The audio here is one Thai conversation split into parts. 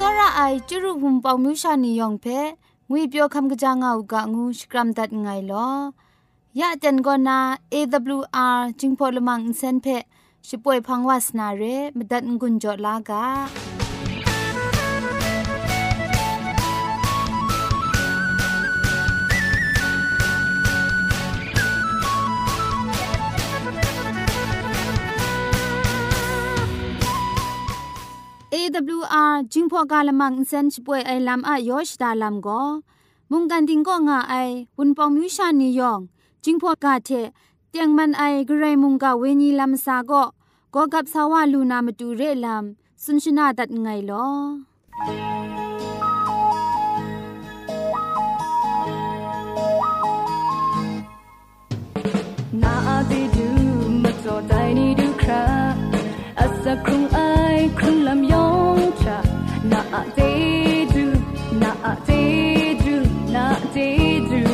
စောရအိုင်ကျရုဟုံပေါမြူရှာနီယောင်ဖဲငွေပြောခမ်ကကြငါဥကငူစကရမ်ဒတ်ငိုင်လောยะเจนกอนา AWR จิงพอลมังอินเซนเพชิป่วยพังวาสนาเรมดัดงุนจอลากา AWR จิงพอกาลมังอินเซนชิป่วยไอลัมอะยอชดาลัมก็มุงกันดิงก็งาไอวุนปองมิวชานียองจิงพอกาเทเตียงมันไอกระไรมุงกาเวนีลัมซาก็ก็กับสาวาลูนามาดูเรลัมสุนชนาดัดไงลอนาดีดูมาจอใจนี่ดูคราอาศักครุง na a te du na a te du na a te du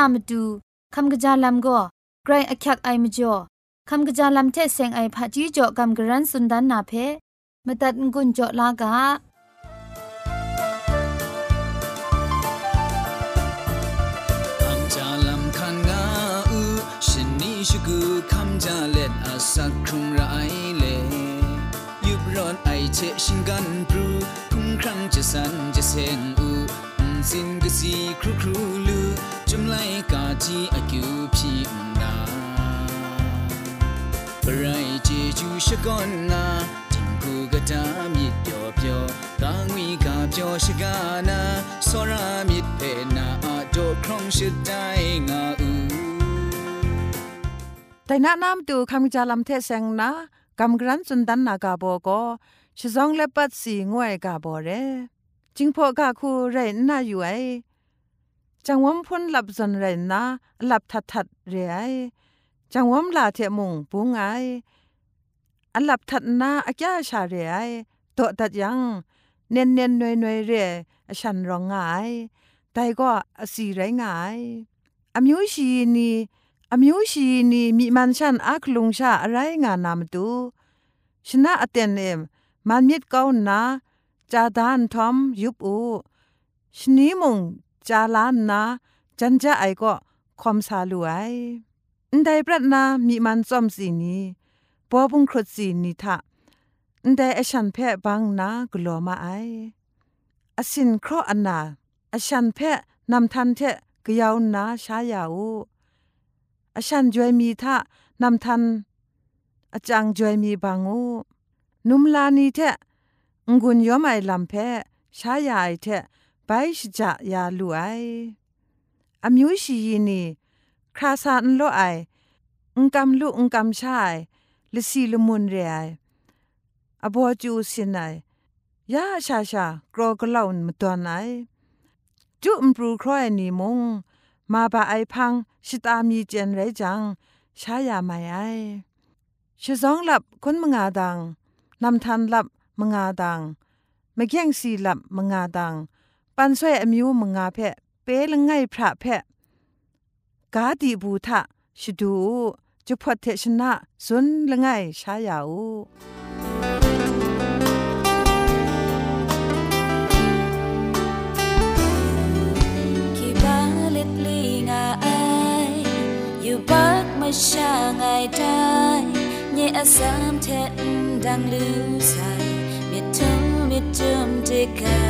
อามาดูคำกะจาลัมก็ไกรอักยักไอมจ่อคำกะจาลัมเทเซงไอผาจีจ่อคำกระรันสุนดันนาเพมตัดงุนจ่อลากาชกูคำจาเล็ดอาสักครุงไรเลยุบร้อนไอเชชิงกันปรูคุ้มครั้งจะสันจะเซงอูสินกสีครูครูลู จุมไลกาจีอากิวพีนาปรายเจจูชกอนนาจิงกูกะตามิเปียวเปียวกางวีกาเปียวชะกานาสรามิเพนาอาโดครองชิดได้งาอูแต่นานำตูคำจาลำเทเซงนะกำกรันสุนดันนากาโบก็ชิซองเลปัดสีงวยกาโบเรจิงพอกาคูเรนนาอยู่ไอ จังวมพ้นหลับจนไรนะหลับทัดทัดเรียจังวมลาเทมุงปูงไออันหลับทัดนาอักยาชาเรียตัวตัดยังเนียนเนียนหน่วยหน่วยเรียฉันร้องไงแต่ก็สีไรไงอามิวชีนีอามิวชีนีมีมันฉันอักลุงชาอะไรงานนามตูชนะอเตนเอมมันมิดเก้านาจาดานทอมยุบอูชนีมง จาลานนะจันจะไอก็ความสาลวยออันใดประนามีมันซ่อมสีนี้ปอบุงครดสีนี้ทะอันไดอฉันแพะบางนะกลัวมาไออสินเคราะอันนาอฉันแพะนำทันเทะก็ยาวนะชายาอูอชันจวยมีทะนำทันอาจังจวยมีบางอูนุมลานีเทะงุนย้อมไอลำแพะชายาไอเทะ ไปชจะยาลุไออามิวชียีนีคราซานโลไออุงกำลุอุงกำชายลิซีลมุนเรไออบัวจูสินไอยาชาชากรอกลาวนมตัวนไอจุมปรูครอยนีมง มาบาไอพังชิตามีเจนไรจังชายาไม่ไอชิซองหลับคนมงาดังนำทันหลับมงาดังไม่แย่งสีหลับมงาดัง ปันสวยอมิวมงาเพะเปลงไงพระเพะกาดีบูทะชิดูจุพอเทชนะสุนละไงชายาอูช่างไงได้เนี่ยอาสามเทนดังลือใส่มิดทุมมิดจุมเจกายนี่งูสุนน้ำไม่เนี่ยอับรัดเพนราเจกายพาไรไงสักครั้งไงใสิ้นยามนานรักมิชดังเดคอมสา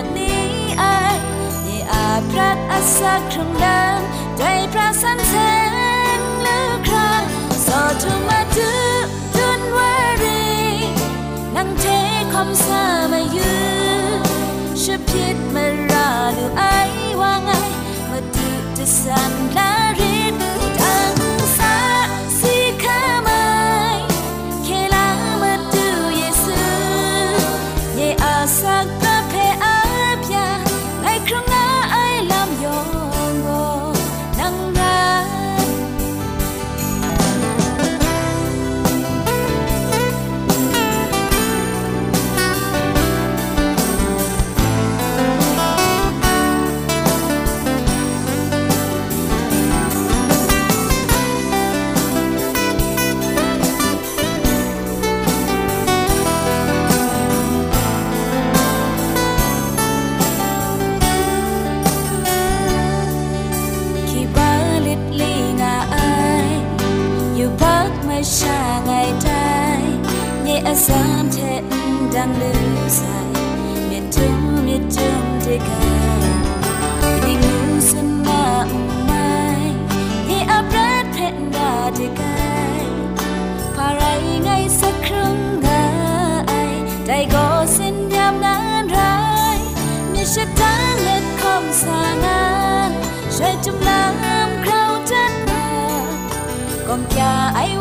ากนี้อ้นี่อาจรักอาสักครั้งเดิมใจพระสันเสงหรือครั้งสอดทุ่มาถึงจุนวารีนั่งเทคอมซามายืนชื่อพิษมาราดูไอ้ว่าไงมาถึงจะสันลารี da ai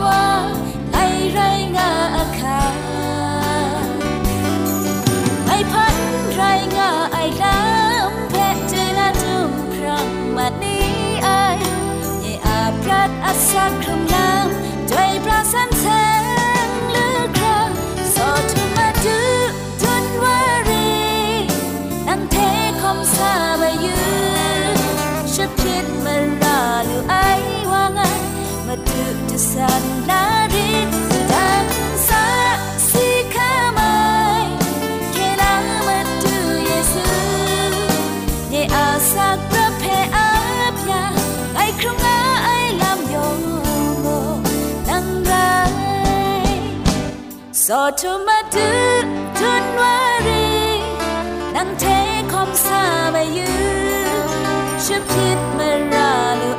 So to my do don't worry นังเทคอมซาบายูฉันคิดมาราลู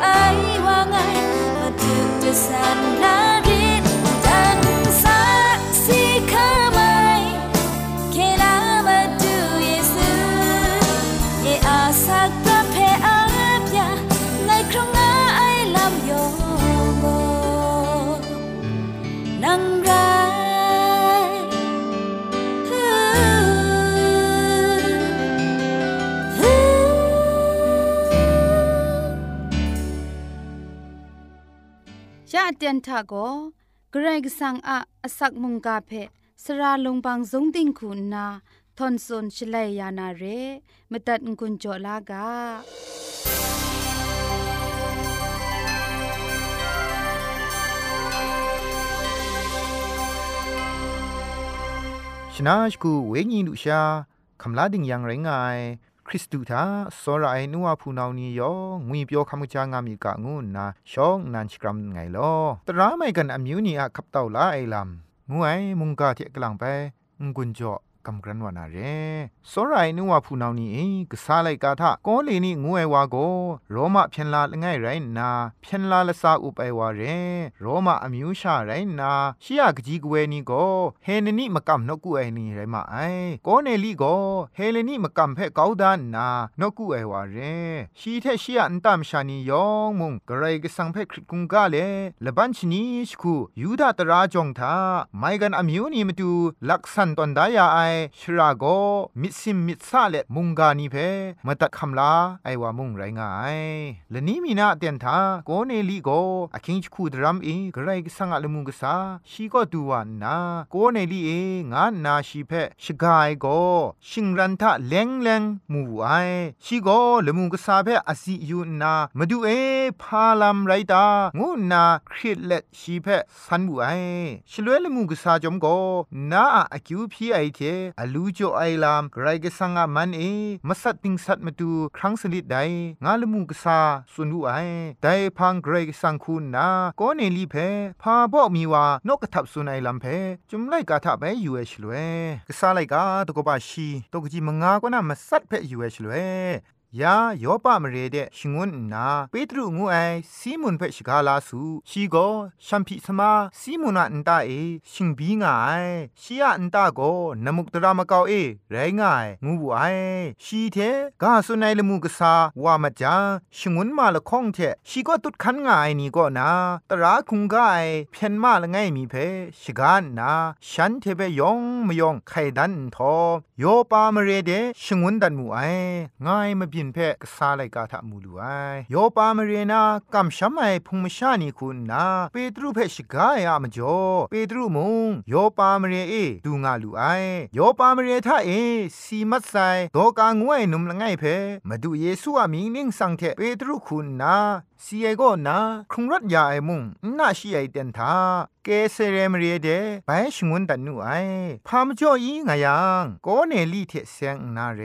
ยะเตียนทะโกเกรกสังอะอสักมุงกาเพสระลงบางสงติงคุณนาทอนซนชลัยยานาเรมตัดกุญจลากาชนะชกูเวญีดุชาคำลาดิงยังไรงาย คริสตูทาสรายนัวผู้นานี้ยองุยเปียวคำจางามีกะงูนาชองนันชกรัมไงลอตราไม่กันอมิวนีอะขับเต่าลาไอลำงวยมุงกาเทกลังไปงกุนจ่อ กำกรันวานาเรสรายนัวผู้นาวนี้เองกษาไลกาทะกอเลนี่งวยวาโกโรมาเพียนลาละไงไรนาเพียนลาละซาอุไปวาเรโรมาอมิวชาไรนาชิยากจีกเวนี่โกเฮนนี่มากำนกุไอนี่ไรมาไอกอเนลีโกเฮเลนี่มากำเพกาวดานนานกุไอวาเรชีเทชิยอันตามชานียองมุงกระไรก็สังเพคริกุงกาเลละบัญชนีสคูยูดาตราจงทาไม่กันอมิวนี่มาดูลักษันตอนดายาไอ ชราโกมิดซิมมิซาเลมุงกานีเพมาตัดคำลาไอวามุงไรงายและนี้มีนาเตียนทาโกเนลีโกอคิงชคูดรัมเอกไรกสังอะลมุงกษาชีก็ดูวานาโกเนลีเองานนาชีเพชกายโกชิงรันทะเลงเลงมูไอชีโกลมุงกษาเพอสิยูนามาดูเอพาลัมไรตางูนาคริตเลชีเพสันบูไอชลวยลมุงกษาจอมโกนาอะคิวพีไอเทอลูจ่อไอลามไกรกสังอะมันเอมัสัตติงสัตมาดูครั้งสลิดไดงาลมุงกษาสุนูไอไดพังไกรกสังคุณนาก็เนลีเพพาบอกมีว่านกกระทับสุนไอลำเพจุมไลกาทะไปอยู่เอชลวยกษาไลกาตกบาชีตกจีมงากว่านามัสัตเพอยู่เอชลวย ยาโยปามเรเดชิงวนนาเปตรุงูไอซีมุนเฟชิกาลาสูชีโกชัมพิสมาซีมุนาอันตาเอชิงบีงาไอชียอันตาโกนมุกตรามะกาวเอไรงายงูบูไอชีเทกาสุนัยละมูกษาวามาจาชิงวนมาละข้องเทชีก็ตุดคันงายนี่ก็นาตราคุงกายเพียนมาละไงมีเพชกานนาฉันเทเปยองมยองไขดันทอโยปามเรเดชิงวนดันมูไอง่ายมาบินเพกษาไลกาทะมูลูไอโยปามเรนากำช้ำไอพุงมชานีคุณนาเปตรูเพชกายอะมจ่อเปตรูมุงโยปามเรเอดูงาลูไอโยปามเรทะเอสีมัดไซโดกางวยนุมละไงเพมาดูเยซูอามีนิ่งสังเทเปตรูคุณนาสีเอโกนาคงรัดยาไอมุงน่าชีไอเตนทาเกเรเรมเรเดใบชงวนดันนูไอพามจ่ออีงายังโกเนลี่เทเซงนาเร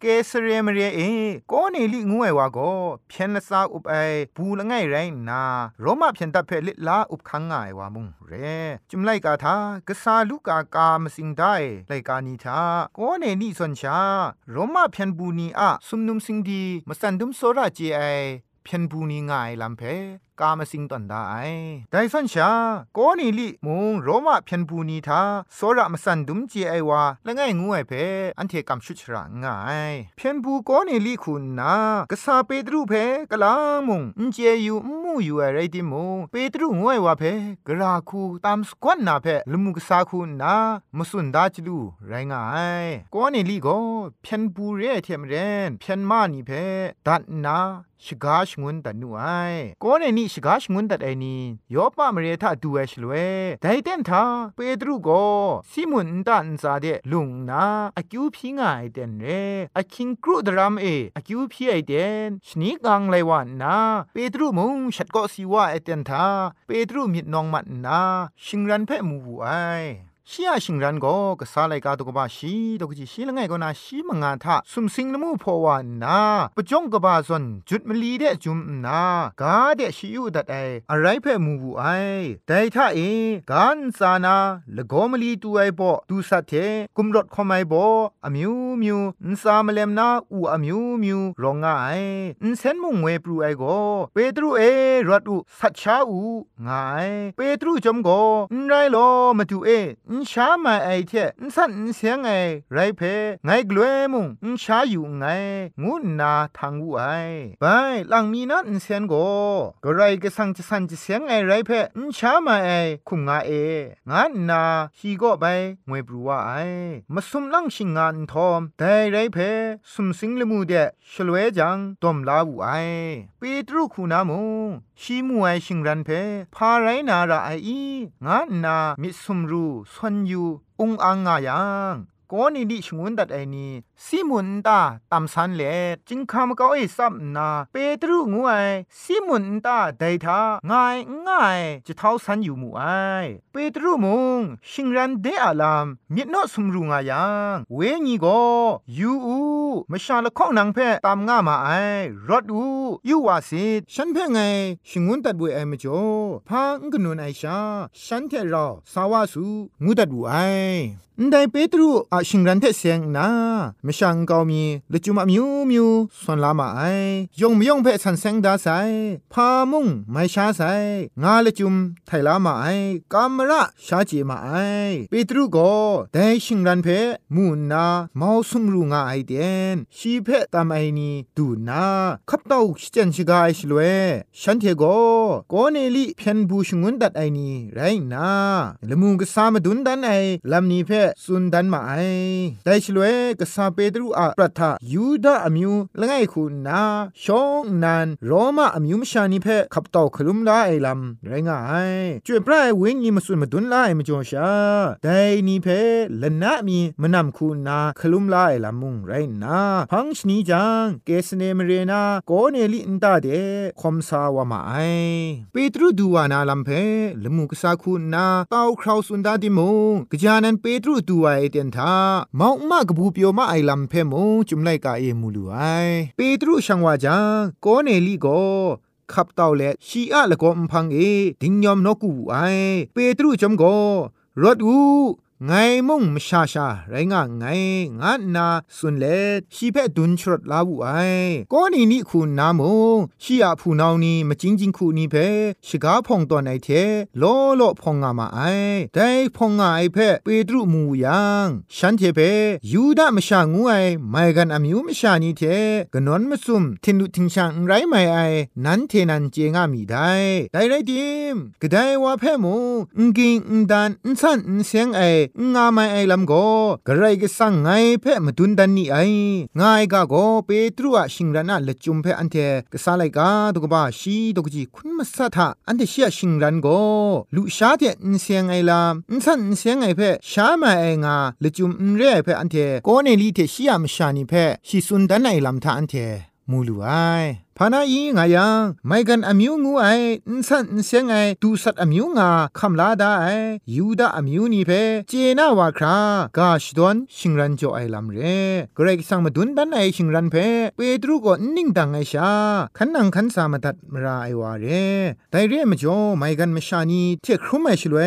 เกเรเรมเรเอโกเนลี่งวยวาโกเพียนซาอุบไอบูละไงไรนาโรมาเพียนตะเพลิลาอุบคังงายวามุงเรจุมไลกาทากะสาลูกากามสิงได้ไลกานีทาโกเนลี่ซนชาโรมาเพียนบูนีอะซุมนุมสิงดีมสันดุมโซราเจไอเพียนบูนีงายลำเพกามาสิงตันดาไอไดสันชาโกนีลิมุงโรมาเพียนบูนีทาโซระมสันดุมเจไอวาละไงงูไอเพอันเทกัมชุชระง่ายเพียนบูโกนีลิคุณนากษาเปตรูเพกลามุงอินเจยูมูอยู่อะไรดิมุงเปตรูงูไอวาเพกราคูตามสกวนนาเพลมุกษาคุณนามสุนดาจลูไรง่ายโกนีลิโกเพียนบูเรเทมเรนเพียนมานีเพดัดนาชกาชงุนตันนูไอโกเนนี่ชกาชงุนตัดไอนียอปะมเรทาดูเอชลเวไดเต็นทาเปตรุโกซิมุนตันซาเดลุงนาอคิวพิงไอเดนเรอคิงกรูดรามเออคิวพิไอเดนชนีกังไลวันนาเปตรุมุงชัดก็สีว่าไอเดนทาเปตรุมิดนองมันนาชิงรันเพ่มูไอ ชียชิงรันก็กษาไลกาตกบาชีตกจิชีละไงก็นาชีมงาทะสุมสิงนมูพอวานาปจงกบาซอนจุดมลีเดจุมนากาเดชิอุดัดไออะไรเพ่มูบูไอแต่ถ้าเอกันซานาละกอมลีตูไอปอตูสัตเทกุมรถคอมไอปออมิวมิวอินซามเลมนาอูอมิวมิวรองไงอินเซนมุงเวปรูไอโกเปตรูเอรถอูสัชชาอูไงเปตรูจมโกอินไรโลมาตูเอชามาไอเทนสันเสียงไอไรเพไงกลัวมุงนชาอยู่ไงงูนาทางวูไอไปหลังมีนันเสียงโกก็ไรก็สังจะสันจะเสียงไอไรเพนชามาไอคุมงาเองานนาฮีก็ไปงวยปรัวไอมาสุมลังชิงงานทอมแต่ไรเพสุมสิงละมูเดชลเวจังตอมลาวูไอเปตรุคูนามุง ชีมวยชิงรันเพพาไรนาราไออีงานนามิสุมรูสวนยูอุงอังงายัง ก็นี่ดิชงวนดัดไอนี่ซิมุนตาตำสันเลจิงคำก็ไอซับนาเปตรูงวยซิมุนตาไดทาง่ายง่ายจะเท้าสันอยู่มูไอเปตรูมุงชิงรันเดอาลามมิดนอสมรุงายังเวญีก็ยูอูมชาละข้องนังเพ่ตามง่ามาไอรถอูยูวาสิฉันเพ่ไงชิงวนตัดบุยไอมจ่อพางกนุนไอชาฉันเทรอสาวาสูงูตัดบุไอได้เปตรูอาชิงรันเทเสียงนาไม่ช่างเกามีละจุมามิวมิวส่วนลามาไอยงไม่ยงเพ่สันเซงดาไซพามุงไม่ชาไซงาละจุมไทลามาไอกามระชาจีมาไอเปตรูก็ได้ชิงรันเพ่มูนาเมาสุมรูงาไอเดนชีเพ่ตามไอนีดูนาขับเต้าชิจันชิกาไอชลเวฉันเทโกโกเนลิเพียนบูชงุนดัดไอนีไรนาละมุงก็สาไอลำนี้เพ่สุนดันมาไอได้ชลเวกษาเปตรูอะปรัทยูดาอมิวละไงคุณนาชองนันโรมาอมิวมชานิเพขับตอคลุมลาไอลำไรงายจวยปลายเวงยีมสุนมาดุนลาไอมจ่อชาได้นี่เพละนะมีมนำคุณนาคลุมลาไอลำมุงไรนาพังชนีจังเกสเนมเรนาโกเนลิอินตาเดคอมซาวามาไอเปตรูดูวานาลำเพละมุกษาคุณนาเต้าคราวสุนดาดิมงกจานันเปตรูดูวาเอเดนทาเมามากบูเปียวมาไอลำเพมงจุมไลกาเอมูลูไอเปตรูช่างว่าจังโกเนลีโกขับเต่าและชีอะละก็มพังเอดิงยอมนกูไอเปตรูจมโกรถอู ไงมุ่งมชาชาไรงะไงงะนาสุนเลชีเพดุนชรดลาวูไอก็นี่นี่คุณนามงชีอาผู้นาวนี่มาจริงจิงคูนี่เพชกาพองตอนไอเทโลโลพองงามาไอได้พองงาไอเพเปตรุมูยังฉันเทเพยูดามชางูไอไม่กันอามิวมชานี่เทกนอนมาซุมทินดุทิงชังไรไม่ไอนั้นเทนันเจงามีได้ได้ไรดิมก็ได้ว่าเพมูงกิงดันสันเสียงไองาไม่ไอลำโกกระไรก็สั่งไงเพ่มาดุนดันนี่ไอง่ายกาโกเปตรัวชิงรันน่ะละจุมเพ่อันเทก็สาไลกาตุกบ้าชีตุกจีคุณมาสัทะอันเทเชียชิงรันโกลุชาเทนเสียงไอลามนสันเสียงไอเพ่ชามาไองาละจุมเรเพ่อันเทโกเนลีเทเชียมชานิเพ่ชิสุนดันไอลำทาอันเทมูลูไอ พานาอีงายังไม่กันอมิวงูไออินสันเสียงไอดูสัตอมิวงาคำลาดาไอยูดาอมิวนี่เพเจนาวาครากาชดอนชิงรันโจไอลำเรเกรกสังมาดุนดันไอชิงรันเพเปตรูก็นิ่งดังไอชาขันนังขันสามาตัดมราไอวาเรไดเรมจ่อไม่กันมชานีเทครุมไอชลเว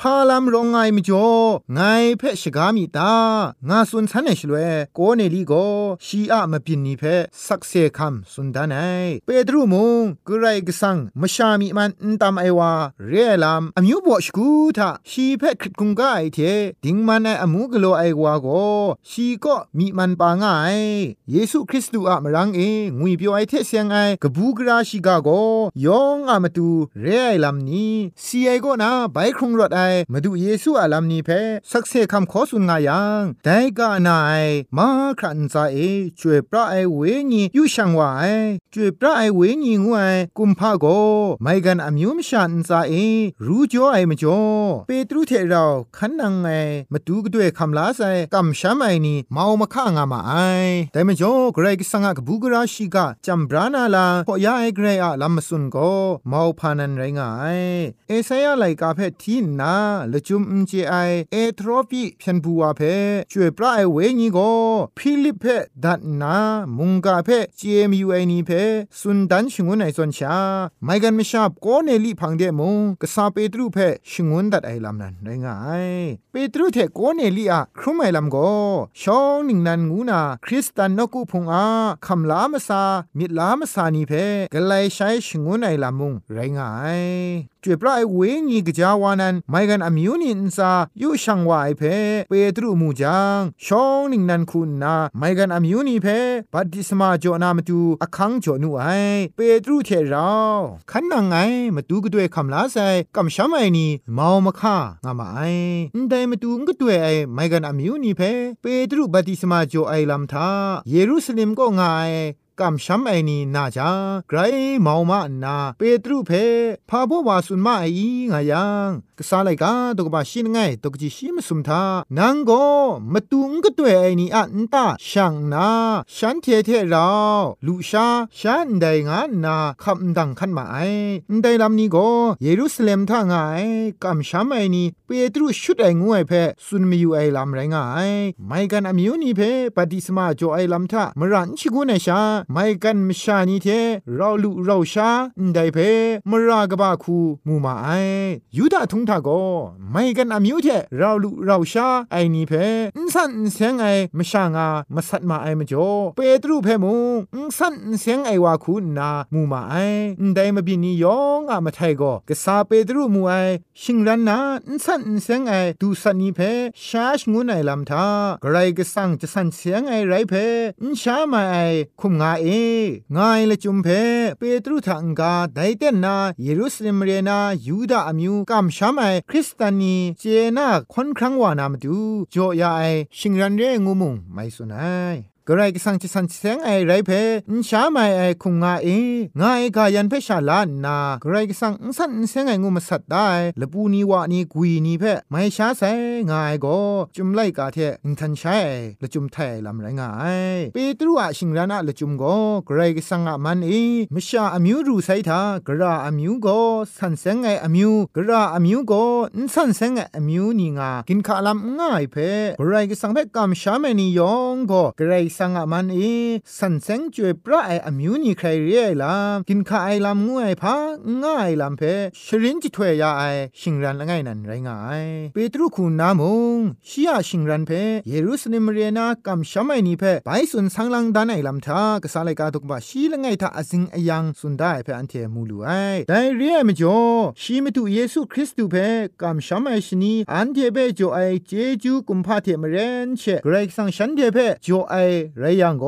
พาลามรองไงมจ่อไงเพชกามีตางาสุนสันไอชลเวโกเนลีโกชีอะมาปินนี่เพสักเซคัมสุนดานเปตรูมงกไรกสังมชามีมันตามไอวาเรลามอมิวบอชกูทาชีเพคริตคุงกาไอเทดิงมันไออมูกโลไอวาโกชีก็มีมันปางายเยซูคริสต์อะมรังเองุยเปียวไอเทเสียงไอกบูกราชิกาโกยองอะมาตูเรไอลามนี้ซีไอก็นาไบครุงรถไอมาดูเยซูอะลามนี้เพสักเซคำขอสุนงายังแต่กานาไอมาครันซาเอช่วยพระไอเวญียูช่างว่าไอช่วยพระไอเวญีงวยกุมภาโกไม่กันอมิวมชันซาเอรู้จ่อไอมจ่อเปตรุเทเราขันนังไอมาดูกด้วยคำลาไซกำช้ำไอนี่เมามาข้างามาไอแต่มจ่อเกรกสังกบูกราชิกาจำบรานาลาพอยาไอเกรอะลำมสุนโกเมาพานันไรงายเอเซยาไลกาเพทีนาละจุมอุจไอเอทรอปีเพียนบัช่วยพระไอเงินไอ้สุนดันชงวนไอซอนชาไม่กันไม่ชอบก็เนลี่พังเดมงกษาเปตรูเพชงวนดัดไอลำนั้นไรงายเปตรูเทก็เนลี่อะครุมไอลำก็ชองหนึ่งนันงูนาคริสตันนกุพงอาคำลามซามิดลามซานีเพกไลใช้ชงวนไอลำมุงไรงาย จวยพระไอเวงีกจาวานันไม่กันอมิวนินซายูช่างวายเพเปตรูมูจังชองนิงนันคุณนาไม่กันอมิวนีเพบัดดิสมาจอนามตูอคังจอนูไอเปตรูเทราขันนังไงมาดูก็ด้วยคำลาไซกำช้ำไอนี่มาวมาค่างามาไอแต่มาดูก็ด้วยไอไม่กันอมิวนีเพเปตรูบัดดิสมาจอไอลำทาเยรูซาเล็มก็ง่าย กำช้ำไอนีนาจาไกรเมามานาเปตรูเพพาบวาสุนมาไองายังกษาไลกาตกบาชินไงตกจิชิมสุมทานังโกมาตุงก็ตัวไอนีอันตาช่างนาฉันเทเทเราลูชาฉันได้งานนาคำดังขันมาไอได้ลำนี้ก็เยรูซาเล็มท่างายกำช้ำไอนีเปตรูชุดไองวยเพสุนมีอยู่ไอลำไรงายไม่กันอมิวนีเพปฏิสมาจ่อไอลำท่ามรันชิกุนชาไม่กันมชานีเทเราลุเราชาได้เพมรากบาคูมูมาไอยูดาทุงทาโกไม่กันอามิวเทเราลุเราชาไอนีเพอินสันเสียงไอมชางามาสัตมาไอมจ่อเปตรูเพมูอินสันเสียงไอวาคูนามูมาไอได้มาบินียองอะมาไทโกกษาเปตรูมูไอชิงรันนาอินสันเสียงไอดูสันนีเพชาชงุนไอลำทากรก็สังจะสันเสียงไอไรเพอินชามาไอคุมงาเองายละจุมเพเปตรุทังกาไดเตนนาเยรูซาเล็มเรนายูดาอมิวกัมชามไอคริสตานีเจนาคอนครั้งวานามดูโจยาไอชิงรันเรงูมุงไม่สุนัย กระไรก็สังจิสันเซงไอไรเพนชาไม่ไอคุงงาเองาเอกายันเพชาลานนากระไรก็สังสันเซงไองูมาสัตได้ละปูนีวานีกุยนีเพไม่ชาเซงาไอก็จุมไลกาเทอินทันใช้ละจุมไทยลำไรงายเปตรูอะชิงรานะละจุมก็กระไรก็สังอะมันเอมชาอมิวรูไซทากระอมิวก็สันเซงไออมิวกระอมิวก็อินสันเซงไออมิวนีงากินข้าลำง่ายเพกระไรก็สังเพกำชาเมนียองก็กระไรสังอามันเอสันเซงจวยพระไออมิวนีใครเรียลากินข้าไอลำงวยพาง่ายลำเพชรินจิถวยยาไอชิงรันละไงนันไรง่ายเปตรุคุณนามงชียชิงรันเพเยรูซาเล็มเรียนากำชามนีเพไปสุนสังลังดานไอลำทากษาเลกาตุกบะชีละไงทาอซิงอยังสุนได้เพอันเทมูลูไอแต่เรียมจ่อชีมตุเยซูคริสต์เพกำชมไอชนีอันเทเปจ่อไอเจจูกุมพาเทมเรนเชเกรสังฉันเทเพจ่อไอไรยังโก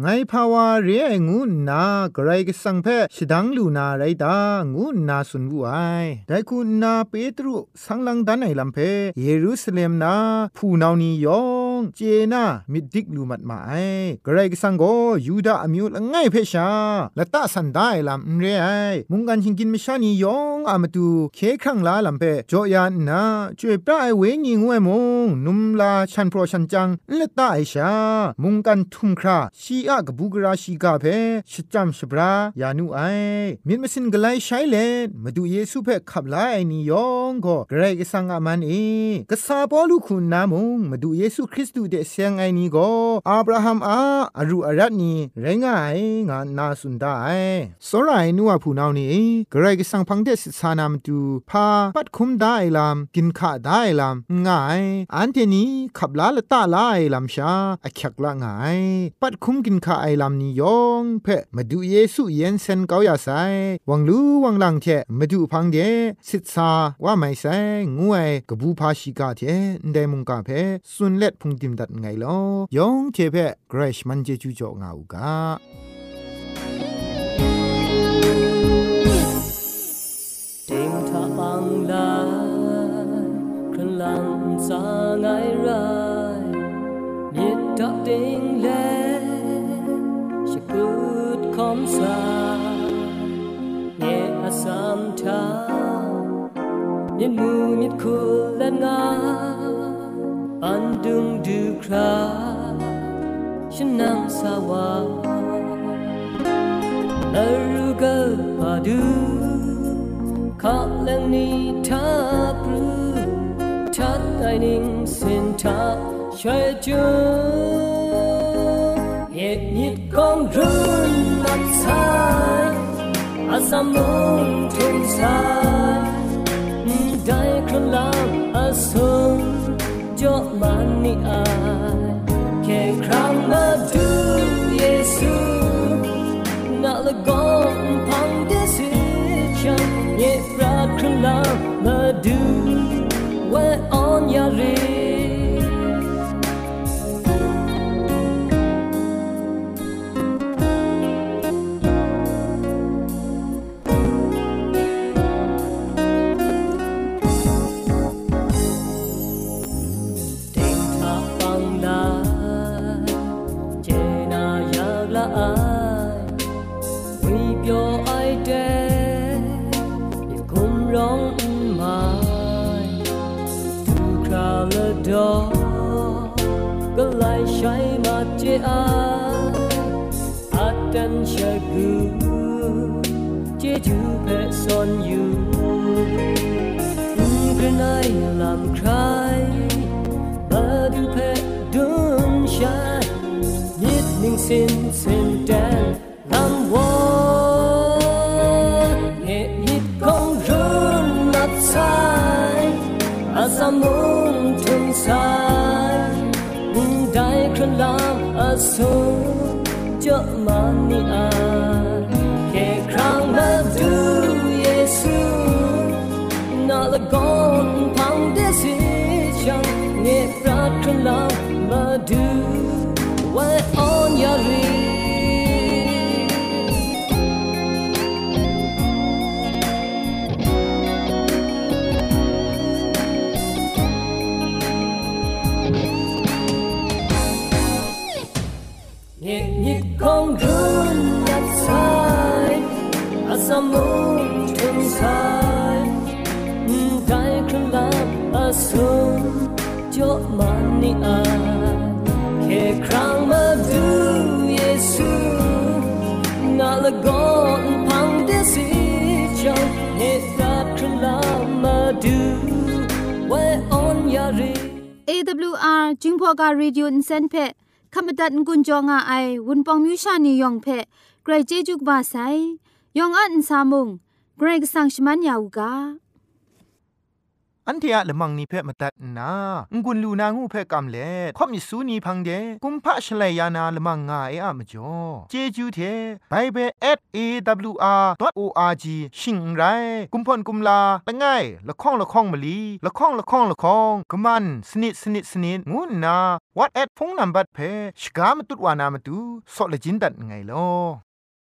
ไงภาวาเรียงูนากรก็สังเพชดังลูนาไรตางูนาสุนบุไอแต่คุณนาเปตรุสังลังดันไอลัมเพเยรูซาเล็มนาผู้นานียองเจนามิดิกลูมัดมาไอกรก็สังโกยูดาอมิวละไงเพชาละตาสันได้ลัมเรไอมุงกันชิงกินไม่ชานียองอามาตูเคครั้งลาลัมเพจอยานนาช่วยปลายเวงิงเวมงนุมลาชันโปรชันจังละตาไอชามุงกันทุมคราชีอะกบูกราชีกาเพชจัมชบรายานุไอมินมสินกไลใช้เลนมาดูเยซูเพขับไลนี่ยองก็เกรกสังอามันเอกษาปอลูคุณนามุงมาดูเยซูคริสต์ดูเดเซียงไอนี่ก็อับราฮัมอาอรูอารัตนีไรงายงานนาสุนได้สรายนัวผู้นานี่เกรกสังพังเดสิสานามตูพาปัดคุมได้ลำกินข้าได้ลำง่าย อันเทนี้ขับลาละตาลายลำชาอคักละง่ายปัดคุ้มกินข้าไอลำนี้ยองเพ่มาดูเยซูเย็นเซนเกาอย่าใส่วังรู้วังลังเทมาดูพังเดสิทธาว่าไม่ใส่งวยกบูพาชิกาเทไดมุงกาเพ่สุนเล็ดพุงติมดัดไงลอยองเทเพ่เกรชมันเจจูจ่องาอูกา Ding ta bang lai Kran lang sa ngai rai Miết ta ding le She good kom sa Nghe a sam ta Miết mu miết cool lan nga An dung du kra Shanang sa wa Aruga padu ข้าแรงนี้ท้าปรูทั ดไอนิ่งสินทาช่วยจูเหตุยิดกองรุ่นนักสายอาสามุนทุนสายได้ครั้ง ยิดนิ่งสิ้นสิ้นแดนลำวอ asamun tung sai dai khan lam aso jo mani a ke krang ma du yesu na la gon pang de assume จบมันนี่อาแค่ครั้งมาดูเยซูนาละกอนพังเดสิจังเหตุการณ์ครั้งลามาดูไว้ออนยารี AWR จึงพอกา radio อินเซนเพขมตัดกุญจงอาไอวุนปองมิวชานียองเพใครเจจุกบาไซยองอันสามุงไกรงสังชมันยาวกา อันเทียละมังนิเพ่มาตัดนางุนลูนางูเพ่กำเล่ข่อมิสูนีพังเดกุมพะชเลยานาละมังงาเออะมจ่อเจจูเทไบเบิล @awr.org ชิงไรกุมพ่นกุมลาละง่ายละข้องละข้องมะลีละข้องละข้องละข้องกะมันสนิดสนิดสนิดงูนาวัดแอดพงนัมบัดเพชกามตุดวานามตุซอเลจินดัดไงลอ